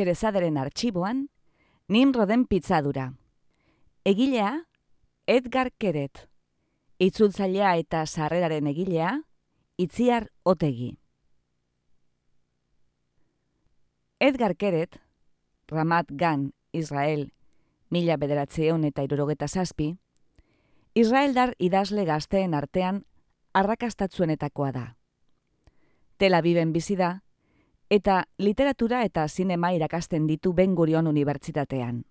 Xerezaderen artxiboan, Nimroden pitzadura. Egilea, Edgar Keret. Itzultzailea eta sarreraren egilea, Itziar Otegi. Edgar Keret, Ramat Gan, Israel, mila bederatzeon eta irurogeta zazpi, Israeldar idazle gazteen artean arrakastatzuenetakoa da. Tel Aviven bizi da, eta literatura eta sinema irakasten ditu Ben Gurion Unibertsitatean.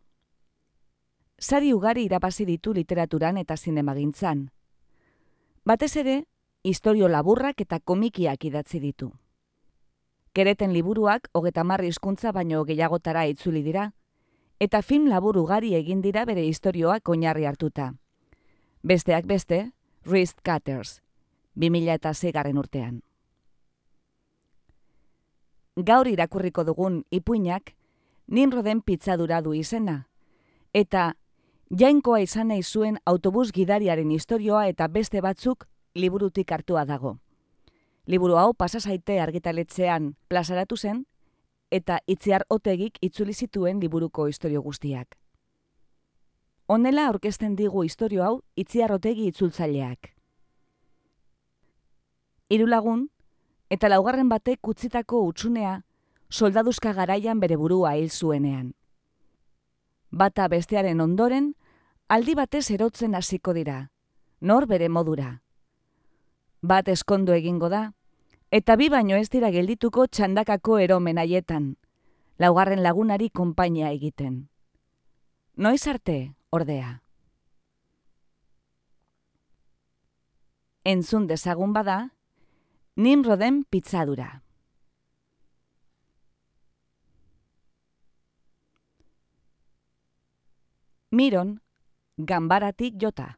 Sari ugari irabazi ditu literaturan eta zinemagintzan. Batez ere, historio laburrak eta komikiak idatzi ditu. Kereten liburuak hogeta marri hizkuntza baino gehiagotara itzuli dira, eta film labur ugari egin dira bere historioak oinarri hartuta. Besteak beste, Wrist Cutters, 2000 eta zegarren urtean gaur irakurriko dugun ipuinak Nimroden pitzadura du izena. Eta jainkoa izan nahi zuen autobus gidariaren historioa eta beste batzuk liburutik hartua dago. Liburu hau pasasaite argitaletzean plazaratu zen eta itziar otegik itzuli zituen liburuko historio guztiak. Honela aurkezten digu historio hau itziar otegi itzultzaileak. Hiru lagun eta laugarren batek kutzitako utxunea soldaduzka garaian bere burua hil zuenean. Bata bestearen ondoren, aldi batez erotzen hasiko dira, nor bere modura. Bat eskondo egingo da, eta bi baino ez dira geldituko txandakako eromen haietan, laugarren lagunari konpainia egiten. Noiz arte, ordea. Entzun dezagun bada, Nimroden pitzadura. Miron, gambaratik jota.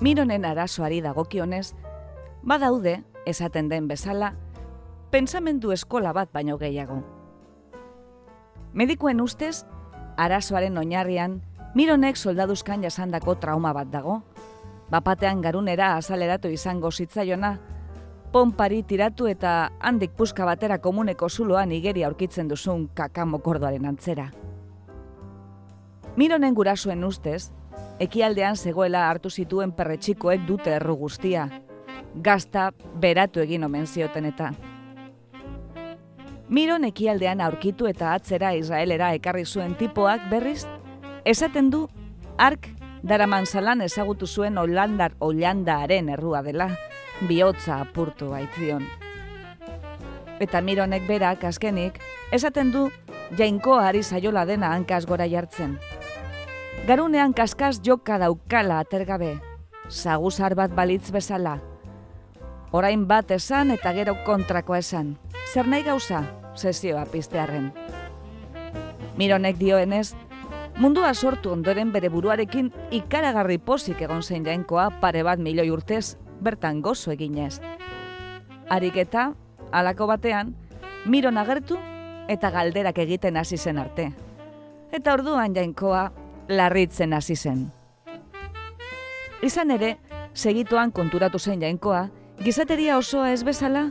Mironen arazoari dagokionez, badaude, esaten den bezala, pensamendu eskola bat baino gehiago. Medikuen ustez, arazoaren oinarrian, mironek soldaduzkan jasandako trauma bat dago. Bapatean garunera azaleratu izango zitzaiona, ponpari tiratu eta handik puska batera komuneko zuloan igeri aurkitzen duzun kakamokordoaren antzera. Mironen gurasuen ustez, ekialdean zegoela hartu zituen perretxikoek dute erru guztia. Gazta beratu egin omen zioten eta. Miron ekialdean aurkitu eta atzera Israelera ekarri zuen tipoak berriz, esaten du ark daraman zalan ezagutu zuen Hollandar Hollandaaren errua dela, bihotza apurtu baitzion. Eta Mironek berak azkenik, esaten du jainko ari zaiola dena hankaz gora jartzen. Garunean kaskaz joka daukala atergabe, zaguzar bat balitz bezala. Orain bat esan eta gero kontrakoa esan zer nahi gauza, sesioa piztearren. Mironek dioenez, mundua sortu ondoren bere buruarekin ikaragarri pozik egon zein jainkoa pare bat milioi urtez bertan gozo eginez. Harik eta, alako batean, Miron agertu eta galderak egiten hasi zen arte. Eta orduan jainkoa larritzen hasi zen. Izan ere, segituan konturatu zen jainkoa, gizateria osoa ez bezala,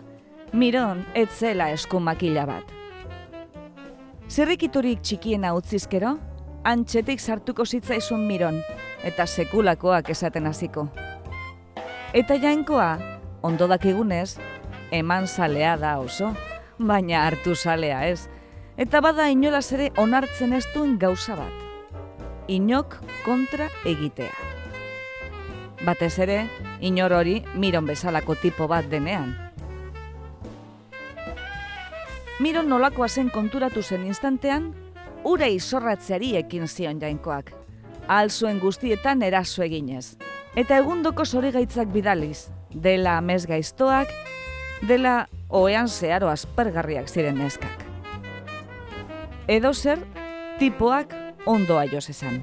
Miron ez zela eskumakila bat. Zerrikiturik txikiena utzizkero, antxetik sartuko zitzaizun Miron, eta sekulakoak esaten hasiko. Eta jainkoa, ondo dakigunez, eman zalea da oso, baina hartu zalea ez. Eta bada inolaz ere onartzen ez duen gauza bat. Inok kontra egitea. Batez ere, inor hori miron bezalako tipo bat denean. Miron nolakoa zen konturatu zen instantean, ura izorratzeari ekin zion jainkoak. Ahal zuen guztietan eraso eginez. Eta egundoko zorigaitzak bidaliz, dela amez gaiztoak, dela oean zeharo aspergarriak ziren neskak. Edo zer, tipoak ondoa joz esan.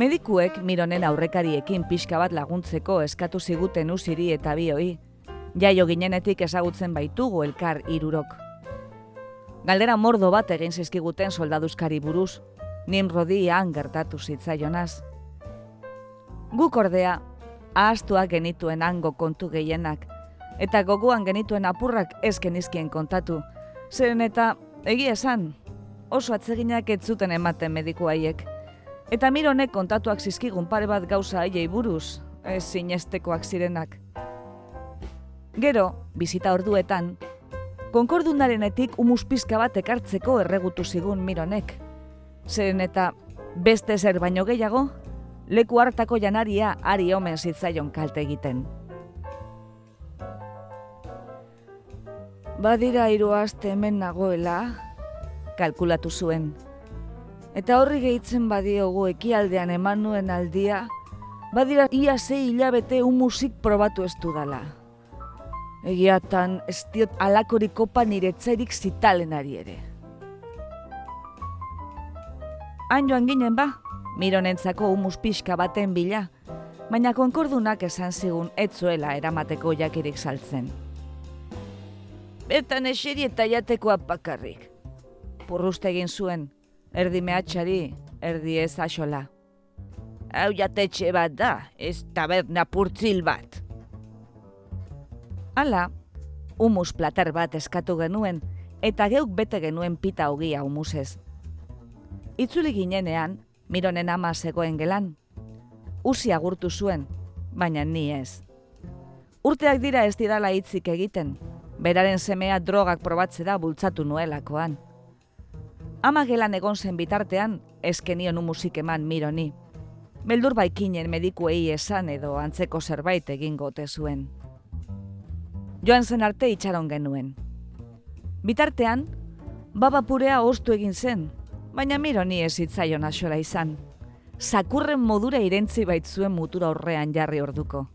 Medikuek mironen aurrekariekin pixka bat laguntzeko eskatu ziguten usiri eta bioi, jaio ginenetik ezagutzen baitugu elkar irurok. Galdera mordo bat egin zizkiguten soldaduzkari buruz, Nimrodi han gertatu zitzaionaz. Guk ordea, ahaztuak genituen hango kontu gehienak, eta gogoan genituen apurrak ez genizkien kontatu, zeren eta, egia esan, oso atzeginak ez zuten ematen mediku haiek. Eta mironek kontatuak zizkigun pare bat gauza haiei buruz, ez zinestekoak zirenak. Gero, bizita orduetan, konkordunarenetik umus pizka bat ekartzeko erregutu zigun mironek. Zeren eta beste zer baino gehiago, leku hartako janaria ari omen zitzaion kalte egiten. Badira hiru aste hemen nagoela, kalkulatu zuen. Eta horri gehitzen badiogu ekialdean eman nuen aldia, badira ia zei hilabete umusik probatu ez dudala. Egiatan, ez diot alakorik kopa niretzairik zitalenari ere. Hain joan ginen ba, mironentzako humus pixka baten bila, baina konkordunak esan zigun etzuela eramateko jakirik saltzen. Bertan eseri eta jatekoa pakarrik. Purruste egin zuen, erdi mehatxari, erdi ez asola. Hau jatetxe bat da, ez taberna purtzil bat. Hala, humus plater bat eskatu genuen, eta geuk bete genuen pita hogia humusez. Itzuli ginenean, mironen ama zegoen gelan. Usi agurtu zuen, baina ni ez. Urteak dira ez didala hitzik egiten, beraren semea drogak probatze da bultzatu nuelakoan. Ama gelan egon zen bitartean, eskenion humusik eman mironi. Beldur baikinen medikuei esan edo antzeko zerbait egin gote zuen joan zen arte itxaron genuen. Bitartean, babapurea ostu egin zen, baina miro ni ez itzaion asora izan. Zakurren modura irentzi baitzuen mutura horrean jarri orduko.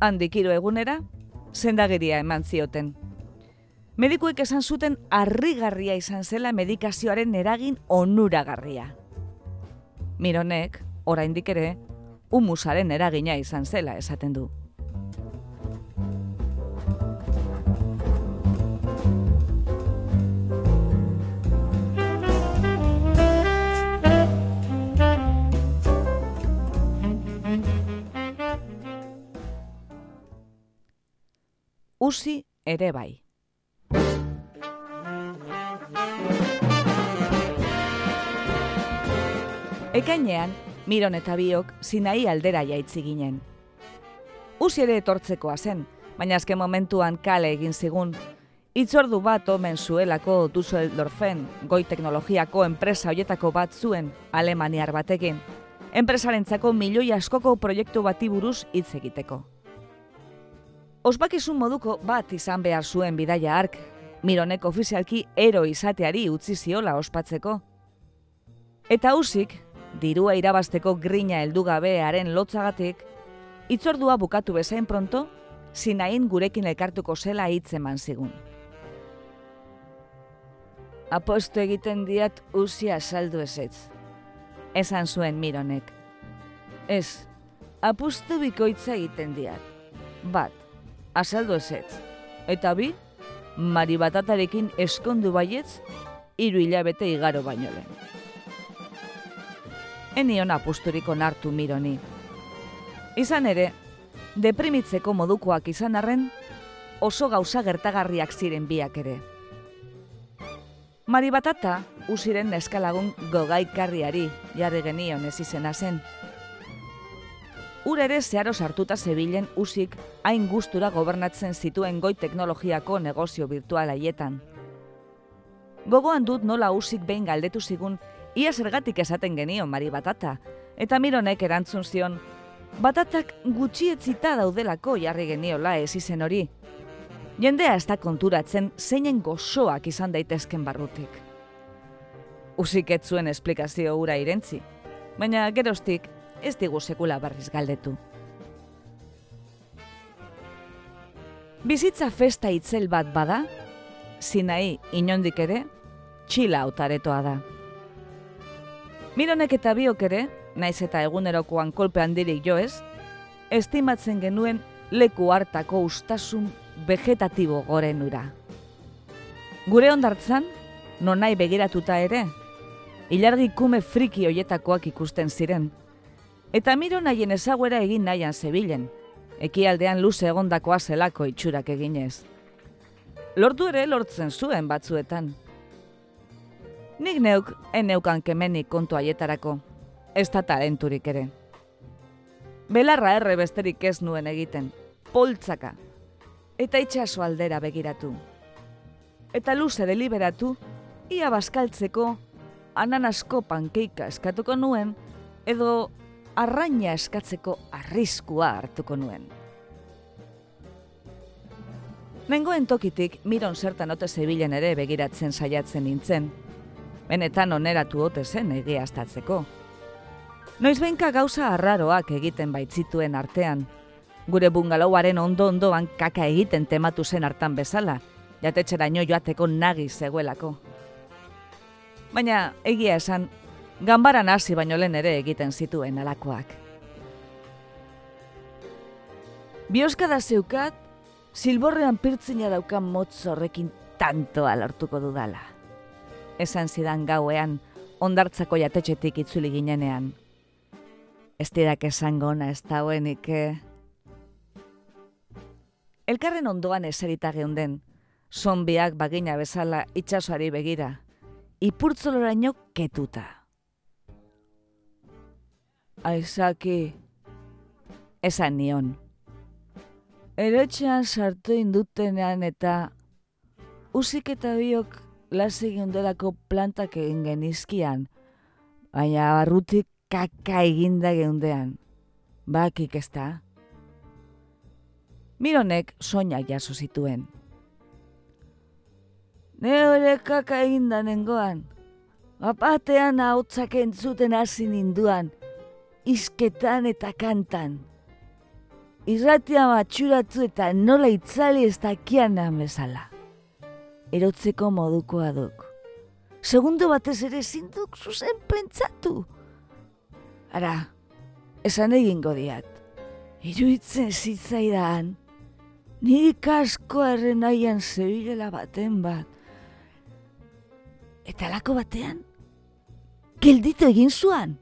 Handik hiru egunera, zendageria eman zioten. Medikuek esan zuten harrigarria izan zela medikazioaren eragin onuragarria. Mironek, oraindik ere, humusaren eragina izan zela esaten du. usi ere bai. Ekainean, Miron eta biok zinai aldera jaitzi ginen. Usi ere etortzekoa zen, baina azken momentuan kale egin zigun. Itzordu bat omen zuelako Dusseldorfen, goi teknologiako enpresa hoietako bat zuen Alemaniar batekin. Enpresarentzako milioi askoko proiektu bati buruz hitz egiteko. Ospakizun moduko bat izan behar zuen bidaia ark, mironek ofizialki ero izateari utzi ziola ospatzeko. Eta usik, dirua irabasteko grina heldu gabearen lotzagatik, itzordua bukatu bezain pronto, zinain gurekin elkartuko zela hitzeman zigun. Aposto egiten diat usia saldu ezetz. Esan zuen mironek. Ez, apustu bikoitza egiten diat. Bat, azaldu ezetz. Eta bi, mari batatarekin eskondu baietz, hiru hilabete igaro baino lehen. Eni hona pusturiko nartu mironi. Izan ere, deprimitzeko modukoak izan arren, oso gauza gertagarriak ziren biak ere. Mari batata, usiren eskalagun gogaikarriari jarri genion ez izena zen. ura ere zeharo sartuta zebilen usik hain gustura gobernatzen zituen goi teknologiako negozio virtual haietan. Gogoan dut nola usik behin galdetu zigun, ia zergatik esaten genio mari batata, eta mironek erantzun zion, batatak gutxietzita daudelako jarri geniola ez izen hori. Jendea ez da konturatzen zeinen gozoak izan daitezken barrutik. Usik ez zuen esplikazio ura irentzi, baina gerostik ez digu sekula barriz galdetu. Bizitza festa itzel bat bada, zinai inondik ere, txila autaretoa da. Mironek eta biok ere, naiz eta egunerokoan kolpe handirik joez, estimatzen genuen leku hartako ustasun vegetatibo goren ura. Gure ondartzan, non nahi begiratuta ere, ilargi kume friki hoietakoak ikusten ziren, Eta miro nahien ezaguera egin nahian zebilen, ekialdean luze egondakoa zelako itxurak eginez. Lortu ere lortzen zuen batzuetan. Nik neuk, eneukan kemenik kontu haietarako, ez da talenturik ere. Belarra erre besterik ez nuen egiten, poltzaka, eta itxaso aldera begiratu. Eta luze deliberatu, ia baskaltzeko, ananasko pankeika eskatuko nuen, edo arraina eskatzeko arriskua hartuko nuen. Nengoen tokitik miron zertan ote zebilen ere begiratzen saiatzen nintzen, benetan oneratu ote zen egiaztatzeko. Noiz benka gauza arraroak egiten baitzituen artean, gure bungalauaren ondo-ondoan kaka egiten tematu zen hartan bezala, jatetxera joateko nagi zegoelako. Baina egia esan ganbaran hasi baino lehen ere egiten zituen alakoak. Bioskada zeukat, silborrean pirtzina daukan motz horrekin tantoa lortuko dudala. Esan zidan gauean, ondartzako jatetxetik itzuli ginenean. Ez didak esango ona ez dauenik, eh? Elkarren ondoan eserita geunden, zonbiak bagina bezala itxasoari begira, ipurtzoloraino ketuta aizaki esan nion. Erotxean sartu indutenean eta usik eta biok lasegin delako plantak egin genizkian, baina barrutik kaka eginda geundean. Bakik ez da? Mironek soina jaso zituen. Ne hori kaka eginda nengoan. Bapatean hau entzuten hasi ninduan, izketan eta kantan. Irratia matxuratu eta nola itzali ez dakian bezala. Erotzeko modukoa duk. Segundo batez ere zinduk zuzen pentsatu. Ara, esan egingo diat. Iruitzen zitzaidan, niri kasko erren aian zebilela baten bat. Eta lako batean, gelditu egin zuan.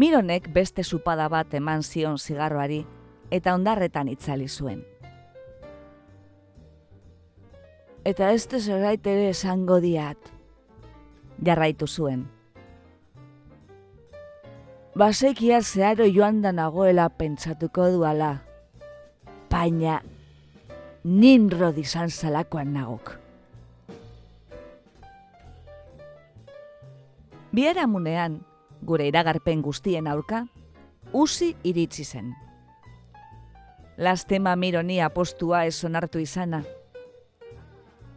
Mironek beste supada bat eman zion zigarroari eta ondarretan itzali zuen. Eta ez zerbait ere esango diat, jarraitu zuen. Basekia zeharo joan da nagoela pentsatuko duala, baina ninro dizan zalakoan nagok. Biera munean, gure iragarpen guztien aurka, usi iritsi zen. Lastema mironi apostua ez onartu izana.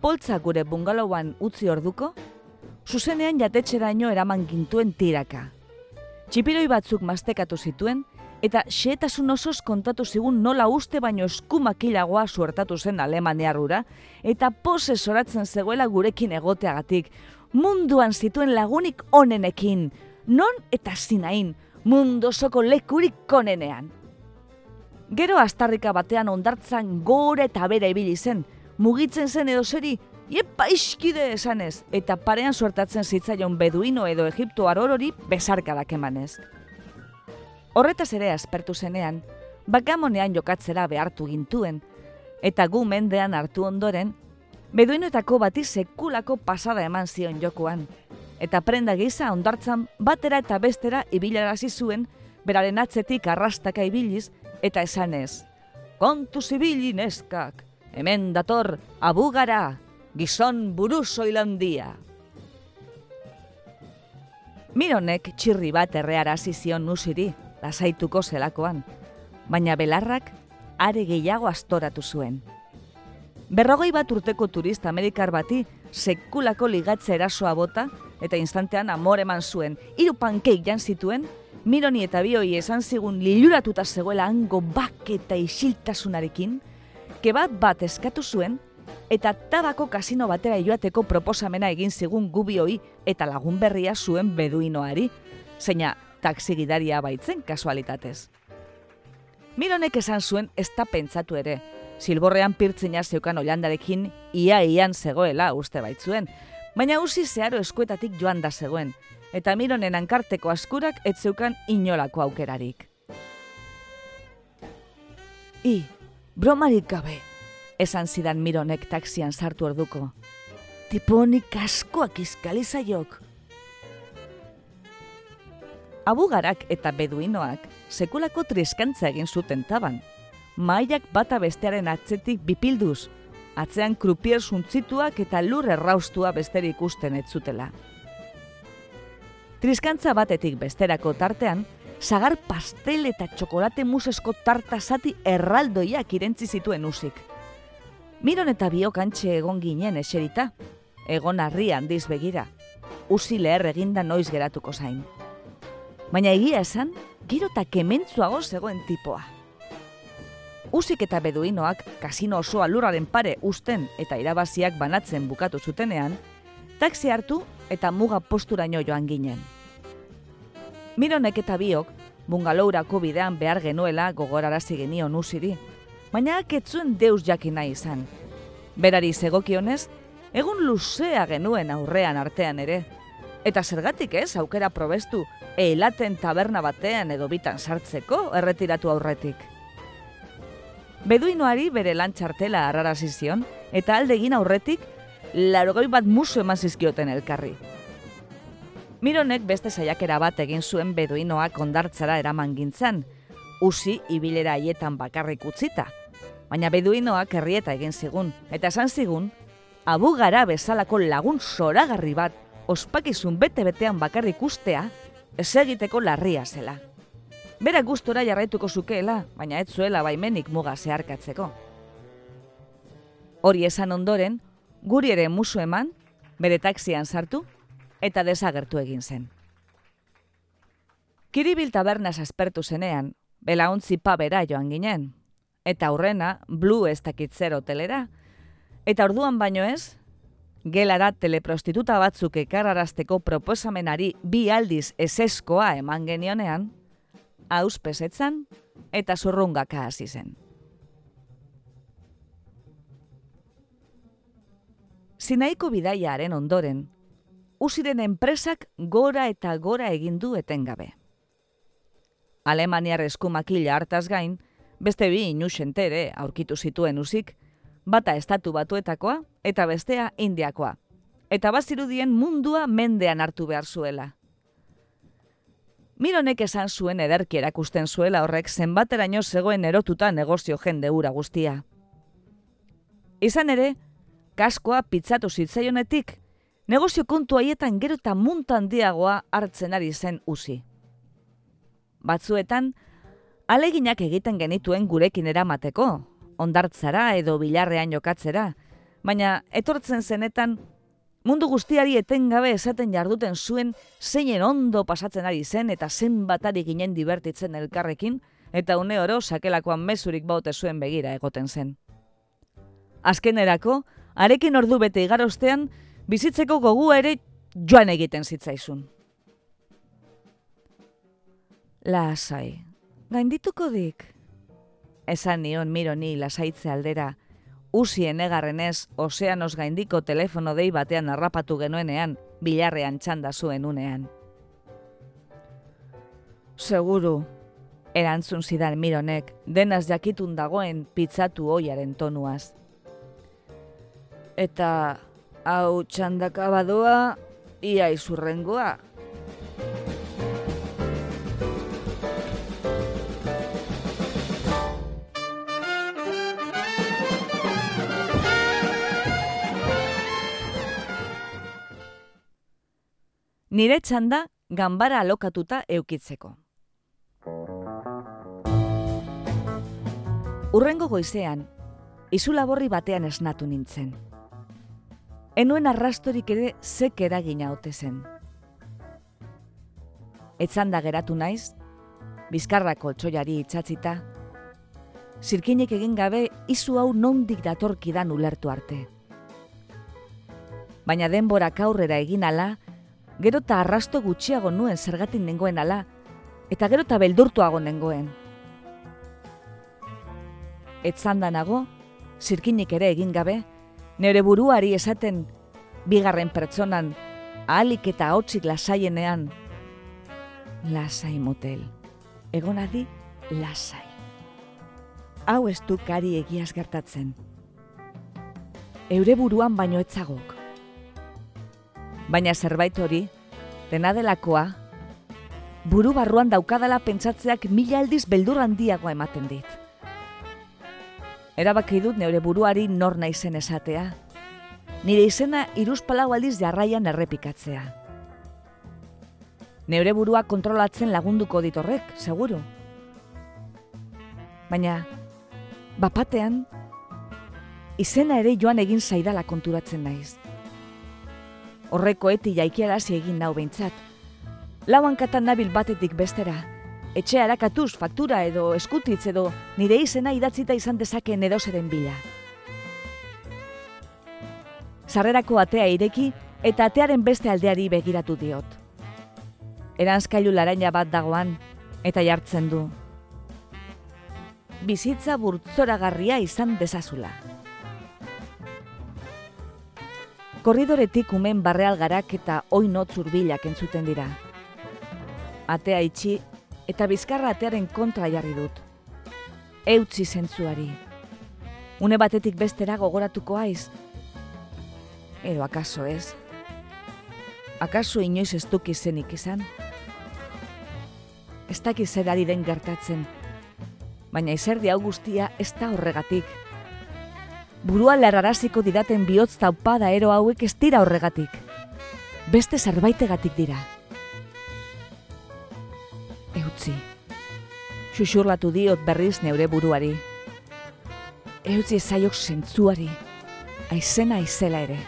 Poltza gure bungalauan utzi orduko, zuzenean jatetxeraino eraman gintuen tiraka. Txipiroi batzuk mastekatu zituen, eta xeetasun osoz kontatu zigun nola uste baino eskumakilagoa suertatu zen Alemaniarrura, eta pose zoratzen zegoela gurekin egoteagatik, munduan zituen lagunik onenekin, non eta zinain mundosoko lekurik konenean. Gero astarrika batean ondartzan gore eta bere ibili zen, mugitzen zen edo zeri, iepa iskide esanez, eta parean suertatzen zitzaion beduino edo Egipto arorori besarkadak emanez. Horretaz ere aspertu zenean, bakamonean jokatzera behartu gintuen, eta gu mendean hartu ondoren, beduinoetako bati sekulako pasada eman zion jokoan, eta prenda gisa ondartzan batera eta bestera ibilarazi zuen, beraren atzetik arrastaka ibiliz eta esanez. Kontu zibili neskak, hemen dator abugara, gizon buru soilandia. Mironek txirri bat erreara zizion nusiri, lasaituko zelakoan, baina belarrak are gehiago astoratu zuen. Berrogei bat urteko turista amerikar bati sekulako ligatze erasoa bota eta instantean amor eman zuen, hiru pankeik jan zituen, Mironi eta bioi esan zigun liluratuta zegoela hango bak eta isiltasunarekin, kebat bat eskatu zuen, eta tabako kasino batera joateko proposamena egin zigun gubioi eta lagun berria zuen beduinoari, zeina taksigidaria baitzen kasualitatez. Mironek esan zuen ez da pentsatu ere, silborrean pirtzina zeukan olandarekin ia-ian zegoela uste baitzuen, baina usi zeharo eskuetatik joan da zegoen, eta mironen ankarteko askurak ez zeukan inolako aukerarik. I, bromarik gabe, esan zidan mironek taksian sartu orduko. Tiponik askoak izkalizaiok. Abugarak eta beduinoak sekulako triskantza egin zuten taban. Maiak bata bestearen atzetik bipilduz, atzean krupier suntzituak eta lur erraustua besterik ikusten ez zutela. Triskantza batetik besterako tartean, sagar pastel eta txokolate musesko tarta zati erraldoiak irentzi zituen usik. Miron eta biokantxe egon ginen eserita, egon harri handiz begira, usi leher eginda noiz geratuko zain. Baina egia esan, giro eta kementzuago zegoen tipoa. Usik eta beduinoak kasino osoa lurraren pare usten eta irabaziak banatzen bukatu zutenean, taxi hartu eta muga posturaino joan ginen. Mironek eta biok, bungalourako bidean behar genuela gogorarazi genion usiri, baina aketzuen deus jakina izan. Berari zegokionez, egun luzea genuen aurrean artean ere, eta zergatik ez aukera probestu eilaten taberna batean edo bitan sartzeko erretiratu aurretik. Beduinoari bere lantxartela arrarazizion, eta aldegin aurretik larogoi bat musu eman zizkioten elkarri. Mironek beste saiakera bat egin zuen beduinoak ondartzara eraman gintzen, usi ibilera haietan bakarrik utzita. Baina beduinoak herrieta egin zigun, eta esan zigun, abu gara bezalako lagun soragarri bat, ospakizun bete-betean bakarrik ustea, ez egiteko larria zela. Bera gustora jarraituko zukeela, baina ez zuela baimenik muga zeharkatzeko. Hori esan ondoren, guri ere musu eman, bere taxian sartu, eta desagertu egin zen. Kiribil tabernaz aspertu zenean, belaontzi pabera joan ginen, eta aurrena Blue ez dakitzer hotelera, eta orduan baino ez, gelara teleprostituta batzuk ekarrarazteko proposamenari bi aldiz eseskoa eman genionean, auspesetzan eta zurrungaka hasi zen. Zinaiko bidaiaren ondoren, usiren enpresak gora eta gora egin du etengabe. Alemaniar eskumakila hartaz gain, beste bi inusentere aurkitu zituen usik, bata estatu batuetakoa eta bestea indiakoa, eta bazirudien mundua mendean hartu behar zuela. Mironek esan zuen ederki erakusten zuela horrek zenbateraino zegoen erotuta negozio jende ura guztia. Izan ere, kaskoa pitzatu zitzaionetik negozio kontu haietan gero eta munta handiagoa hartzen ari zen usi. Batzuetan, aleginak egiten genituen gurekin eramateko, ondartzara edo bilarrean jokatzera, baina etortzen zenetan, mundu guztiari etengabe esaten jarduten zuen zeinen ondo pasatzen ari zen eta zenbatari ginen divertitzen elkarrekin, eta une oro sakelakoan mezurik baute zuen begira egoten zen. Azkenerako, arekin ordu bete igarostean, bizitzeko gogu ere joan egiten zitzaizun. Lasai, gaindituko dik? Esan nion miro ni lasaitze aldera, usien egarrenez ozeanos gaindiko telefono dei batean harrapatu genuenean, bilarrean txanda zuen unean. Seguru, erantzun zidan mironek, denaz jakitun dagoen pitzatu oiaren tonuaz. Eta hau txandaka badoa, ia izurrengoa. Nire txanda ganbara alokatuta eukitzeko. Urrengo goizean, izu laborri batean esnatu nintzen. Enuen arrastorik ere zek eragina ote zen. Etzanda geratu naiz, bizkarra koltsoiari itxatzita, zirkinek egin gabe izu hau nondik datorkidan ulertu arte. Baina denbora aurrera egin ala, gero eta arrasto gutxiago nuen zergatin nengoen ala, eta gero eta beldurtuago nengoen. Etzanda nago, zirkinik ere egin gabe, nire buruari esaten bigarren pertsonan ahalik eta hotzik lasaienean lasai motel. Egonadi lasai. Hau ez du kari egiaz gertatzen. Eure buruan baino etzagok. Baina zerbait hori, dena delakoa, buru barruan daukadala pentsatzeak mila aldiz beldur handiagoa ematen dit. Erabaki dut neure buruari nor naizen esatea. Nire izena iruzpalau aldiz jarraian errepikatzea. Neure burua kontrolatzen lagunduko ditorrek, seguru. Baina, bapatean, izena ere joan egin zaidala konturatzen naiz. Horreko eti jaikiarazi egin nau behintzat. Lauan katan nabil batetik bestera, etxe harakatuz faktura edo eskutitz edo nire izena idatzita izan dezakeen edozeren bila. Sarrerako atea ireki eta atearen beste aldeari begiratu diot. Eranskailu laraina bat dagoan eta jartzen du. Bizitza burtzoragarria izan dezazula. Korridoretik umen barrealgarak eta oinot zurbilak entzuten dira. Atea itxi eta bizkarra atearen kontra jarri dut. Eutzi zentzuari. Une batetik bestera gogoratuko aiz. Edo akaso ez. Akaso inoiz ez duk izenik izan. Ez dakiz zer ari den gertatzen. Baina izerdi hau guztia ez da horregatik. Burua lerraraziko didaten bihotz taupada ero hauek ez dira horregatik. Beste zerbaitegatik dira eutzi. Xuxurlatu diot berriz neure buruari. Eutzi ezaiok zentzuari, aizena aizela ere.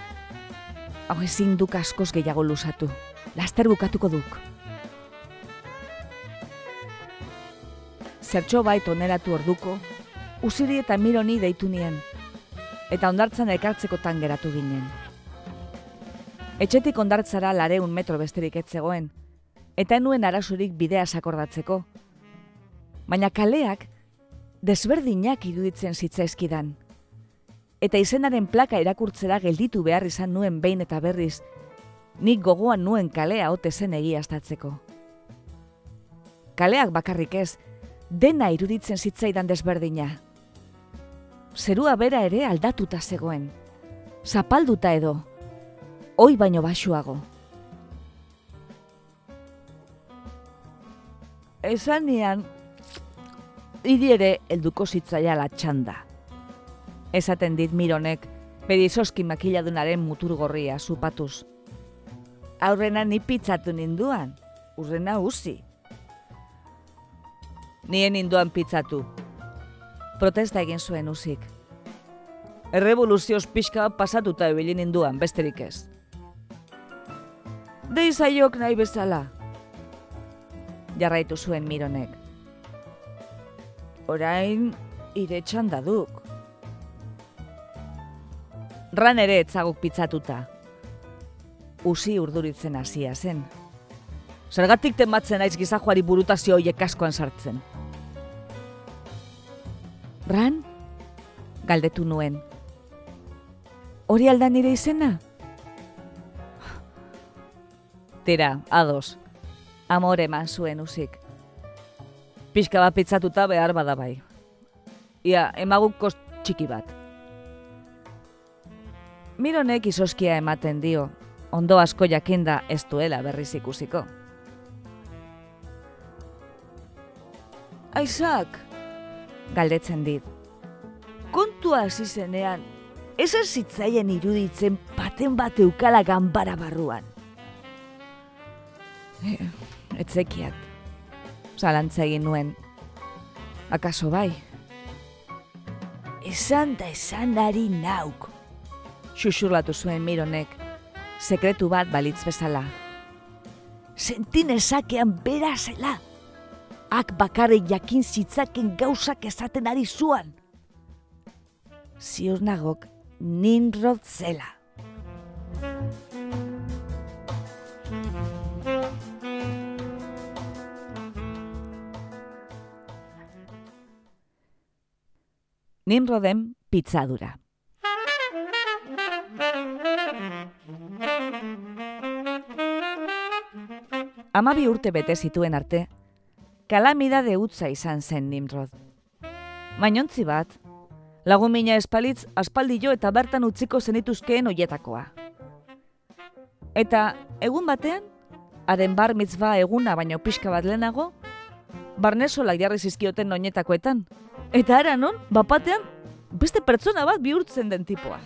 Hau ezin duk askoz gehiago lusatu, laster bukatuko duk. Zertxo bait oneratu orduko, usiri eta mironi deitu nien, eta ondartzan ekartzeko geratu ginen. Etxetik ondartzara lareun metro besterik etzegoen, eta nuen arasurik bidea sakordatzeko. Baina kaleak desberdinak iruditzen zitzaizkidan. Eta izenaren plaka erakurtzera gelditu behar izan nuen behin eta berriz, nik gogoan nuen kalea ote zen egiaztatzeko. Kaleak bakarrik ez, dena iruditzen zitzaidan desberdina. Zerua bera ere aldatuta zegoen. Zapalduta edo, oi baino basuago. Esan nian, idi ere elduko zitzaia la txanda. Esaten dit mironek, bedizoski makiladunaren mutur gorria zupatuz. Aurrena ni pitzatu ninduan, urrena uzi. Nien ninduan pitzatu. Protesta egin zuen uzik. Errevoluzioz pixka pasatuta ebili ninduan, besterik ez. Deizaiok nahi bezala, jarraitu zuen mironek. Orain, ire txanda duk. Ran ere etzaguk pitzatuta. Usi urduritzen hasia zen. Zergatik tematzen aiz gizajoari burutazio hoiek askoan sartzen. Ran? Galdetu nuen. Hori aldan nire izena? Tira, ados, amore eman zuen uzik. Pixka bat pitzatuta behar bada bai. Ia, emaguko txiki bat. Mironek izoskia ematen dio, ondo asko jakinda ez duela berriz ikusiko. Aizak, galdetzen dit. Kontua hasi zenean, ez zitzaien iruditzen paten bat eukala ganbara barruan. Etzekiat, zalantza egin nuen. Akaso bai? Esan da esan dari nauk. Xuxurlatu zuen mironek, sekretu bat balitz bezala. Sentin ezakean bera zela ak bakarrik jakin zitzaken gauzak esaten ari zuan. Ziur nagok, ninrod zela. Nimroden pitzadura. Amabi urte bete zituen arte, kalamidade utza izan zen Nimrod. Mainontzi bat, lagun mina espalitz aspaldi jo eta bertan utziko zenituzkeen oietakoa. Eta egun batean, haren bar mitzva eguna baino pixka bat lehenago, barnesolak jarri zizkioten oinetakoetan. Eta ara non, bapatean, beste pertsona bat bihurtzen den tipoa.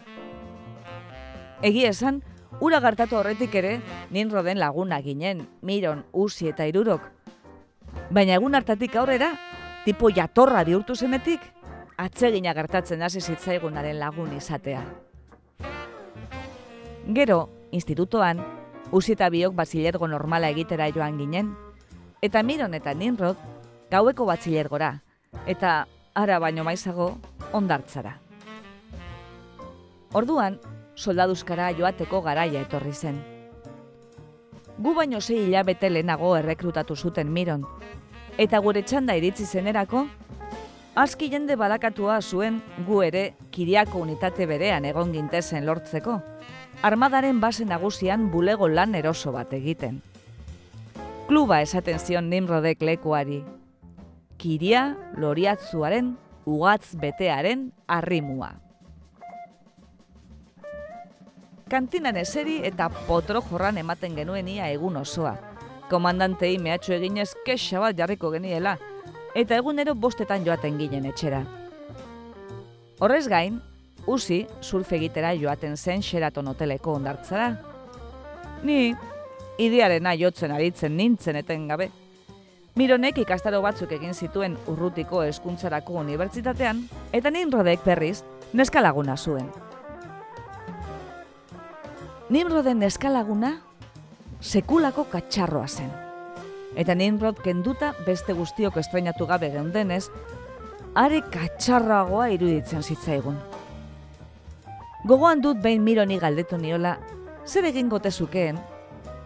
Egia esan, ura gartatu horretik ere, ninroden laguna ginen, miron, usi eta irurok, Baina egun hartatik aurrera, tipo jatorra bihurtu zenetik, atsegina gertatzen hasi zitzaigunaren lagun izatea. Gero, institutoan, usi eta biok batzilergo normala egitera joan ginen, eta miron eta ninrod, gaueko batzilergora, eta ara baino maizago, ondartzara. Orduan, soldaduzkara joateko garaia etorri zen. Gu baino zei hilabete lehenago errekrutatu zuten miron, eta gure txanda iritzi zenerako, aski jende balakatua zuen gu ere kiriako unitate berean egon gintezen lortzeko, armadaren base nagusian bulego lan eroso bat egiten. Kluba esaten zion nimrodek lekuari, kiria loriatzuaren ugatz betearen arrimua. kantinan eseri eta potro jorran ematen genuen ia egun osoa. Komandantei mehatxo eginez kexa bat jarriko geniela, eta egunero bostetan joaten ginen etxera. Horrez gain, usi surfe egitera joaten zen xeraton hoteleko ondartzara. Ni, idearen jotzen aritzen nintzen eten gabe. Mironek ikastaro batzuk egin zituen urrutiko eskuntzarako unibertsitatean, eta ninrodek berriz, neskalaguna zuen. Nimroden eskalaguna sekulako katxarroa zen. Eta Nimrod kenduta beste guztiok estrenatu gabe geundenez, are katxarragoa iruditzen zitzaigun. Gogoan dut behin mironi galdetu niola, zer egin gote zukeen,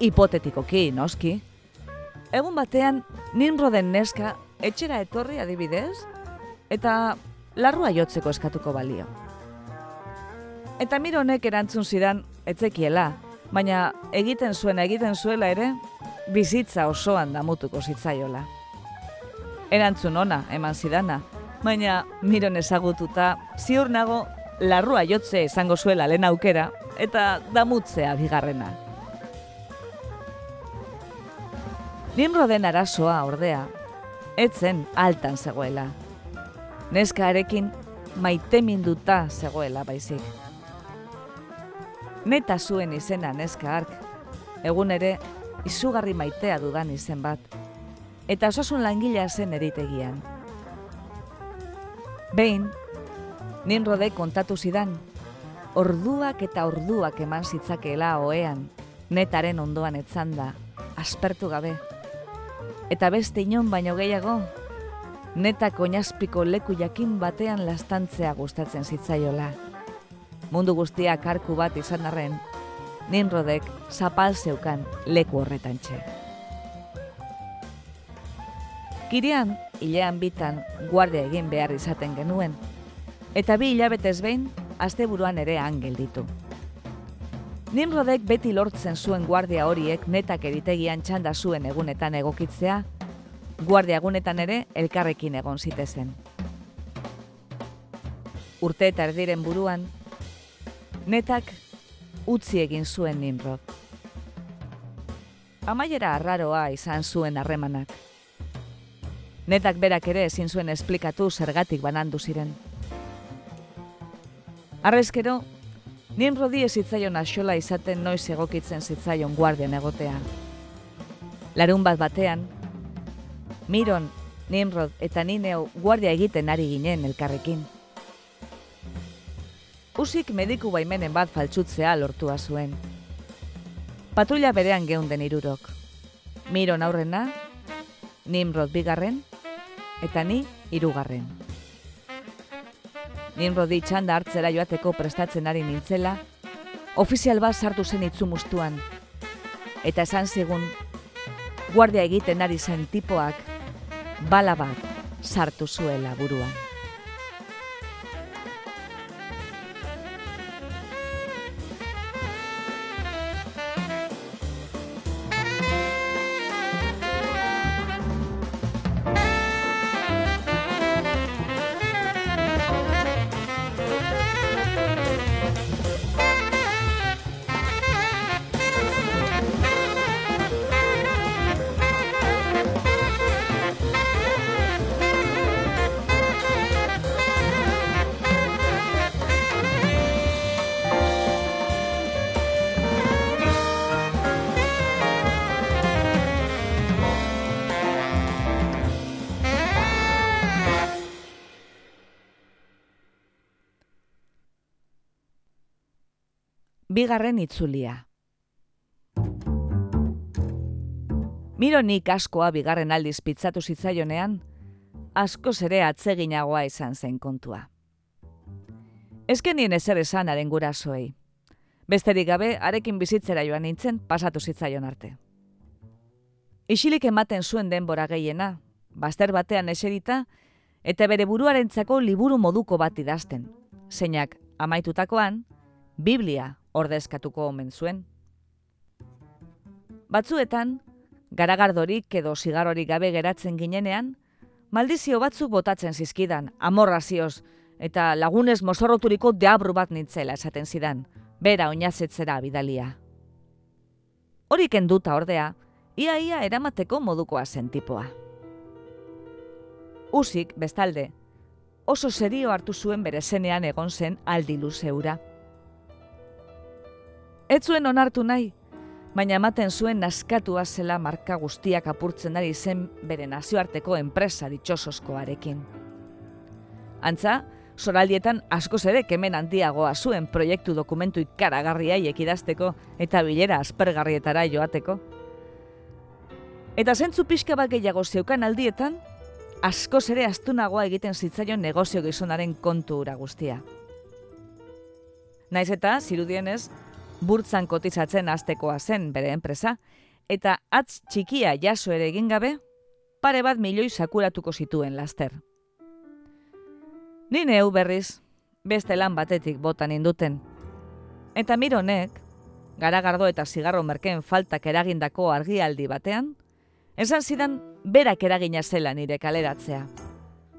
hipotetikoki, noski, egun batean Nimroden neska etxera etorri adibidez, eta larrua jotzeko eskatuko balio. Eta mironek erantzun zidan, etzekiela, baina egiten zuen egiten zuela ere, bizitza osoan damutuko zitzaiola. Erantzun ona, eman zidana, baina miron ezagututa, ziur nago, larrua jotze izango zuela lehen aukera, eta damutzea bigarrena. Nimro den arazoa ordea, etzen altan zegoela. Neskarekin maite minduta zegoela baizik neta zuen izena neska ark, egun ere izugarri maitea dudan izen bat, eta osasun langilea zen eritegian. Behin, ninrode kontatu zidan, orduak eta orduak eman zitzakeela oean, netaren ondoan etzanda, aspertu gabe. Eta beste inon baino gehiago, neta koinazpiko leku jakin batean lastantzea gustatzen zitzaiola mundu guztiak arku bat izan arren, ninrodek zapal zeukan leku horretan txe. Kirian, hilean bitan, guardia egin behar izaten genuen, eta bi hilabetez behin, asteburuan ere angel ditu. Nimrodek beti lortzen zuen guardia horiek netak eritegian txanda zuen egunetan egokitzea, guardia egunetan ere elkarrekin egon zitezen. Urte eta erdiren buruan, Netak utzi egin zuen Nimrod. amaiera arraroa izan zuen harremanak. Netak berak ere ezin zuen esplikatu zergatik banandu ziren. Arrezkero, nien rodi zitzaion asola izaten noiz egokitzen zitzaion guardian egotea. Larun bat batean, Miron, Nimrod eta Nineo guardia egiten ari ginen elkarrekin. Usik mediku baimenen bat faltsutzea lortua zuen. Patrulla berean geunden irurok. Miron aurrena, Nimrod bigarren, eta ni hirugarren. Nimrodi txanda hartzera joateko prestatzen ari nintzela, ofizial bat sartu zen itzumustuan, eta esan zigun, guardia egiten ari zen tipoak, bala bat sartu zuela buruan. Bigarren itzulia. Mironik askoa bigarren aldiz pitzatu zitzaionean, asko ere atseginagoa izan zen kontua. Ezkenien ezer esan gurasoei. Besterik gabe, arekin bizitzera joan nintzen pasatu zitzaion arte. Isilik ematen zuen denbora gehiena, baster batean eserita, eta bere buruarentzako liburu moduko bat idazten. Zeinak, amaitutakoan, Biblia ordezkatuko omen zuen. Batzuetan, garagardorik edo sigarorik gabe geratzen ginenean, maldizio batzuk botatzen zizkidan, amorrazioz, eta lagunez mozorroturiko deabru bat nintzela esaten zidan, bera oinazetzera bidalia. Horik enduta ordea, iaia eramateko modukoa sentipoa. Usik, bestalde, oso serio hartu zuen bere zenean egon zen aldi luzeura. Ez zuen onartu nahi, baina ematen zuen naskatua zela marka guztiak apurtzen ari zen bere nazioarteko enpresa ditxososkoarekin. Antza, soraldietan asko ere kemen handiagoa zuen proiektu dokumentu ikaragarria idazteko eta bilera aspergarrietara joateko. Eta zentzu pixka bat gehiago zeukan aldietan, asko ere astunagoa egiten zitzaion negozio gizonaren kontu ura guztia. Naiz eta, zirudienez, burtzan kotizatzen astekoa zen bere enpresa, eta atz txikia jaso ere egin gabe, pare bat milioi sakuratuko zituen laster. Ni neu berriz, beste lan batetik botan induten. Eta mironek, garagardo eta zigarro merkeen faltak eragindako argialdi batean, esan zidan berak eragina zela nire kaleratzea.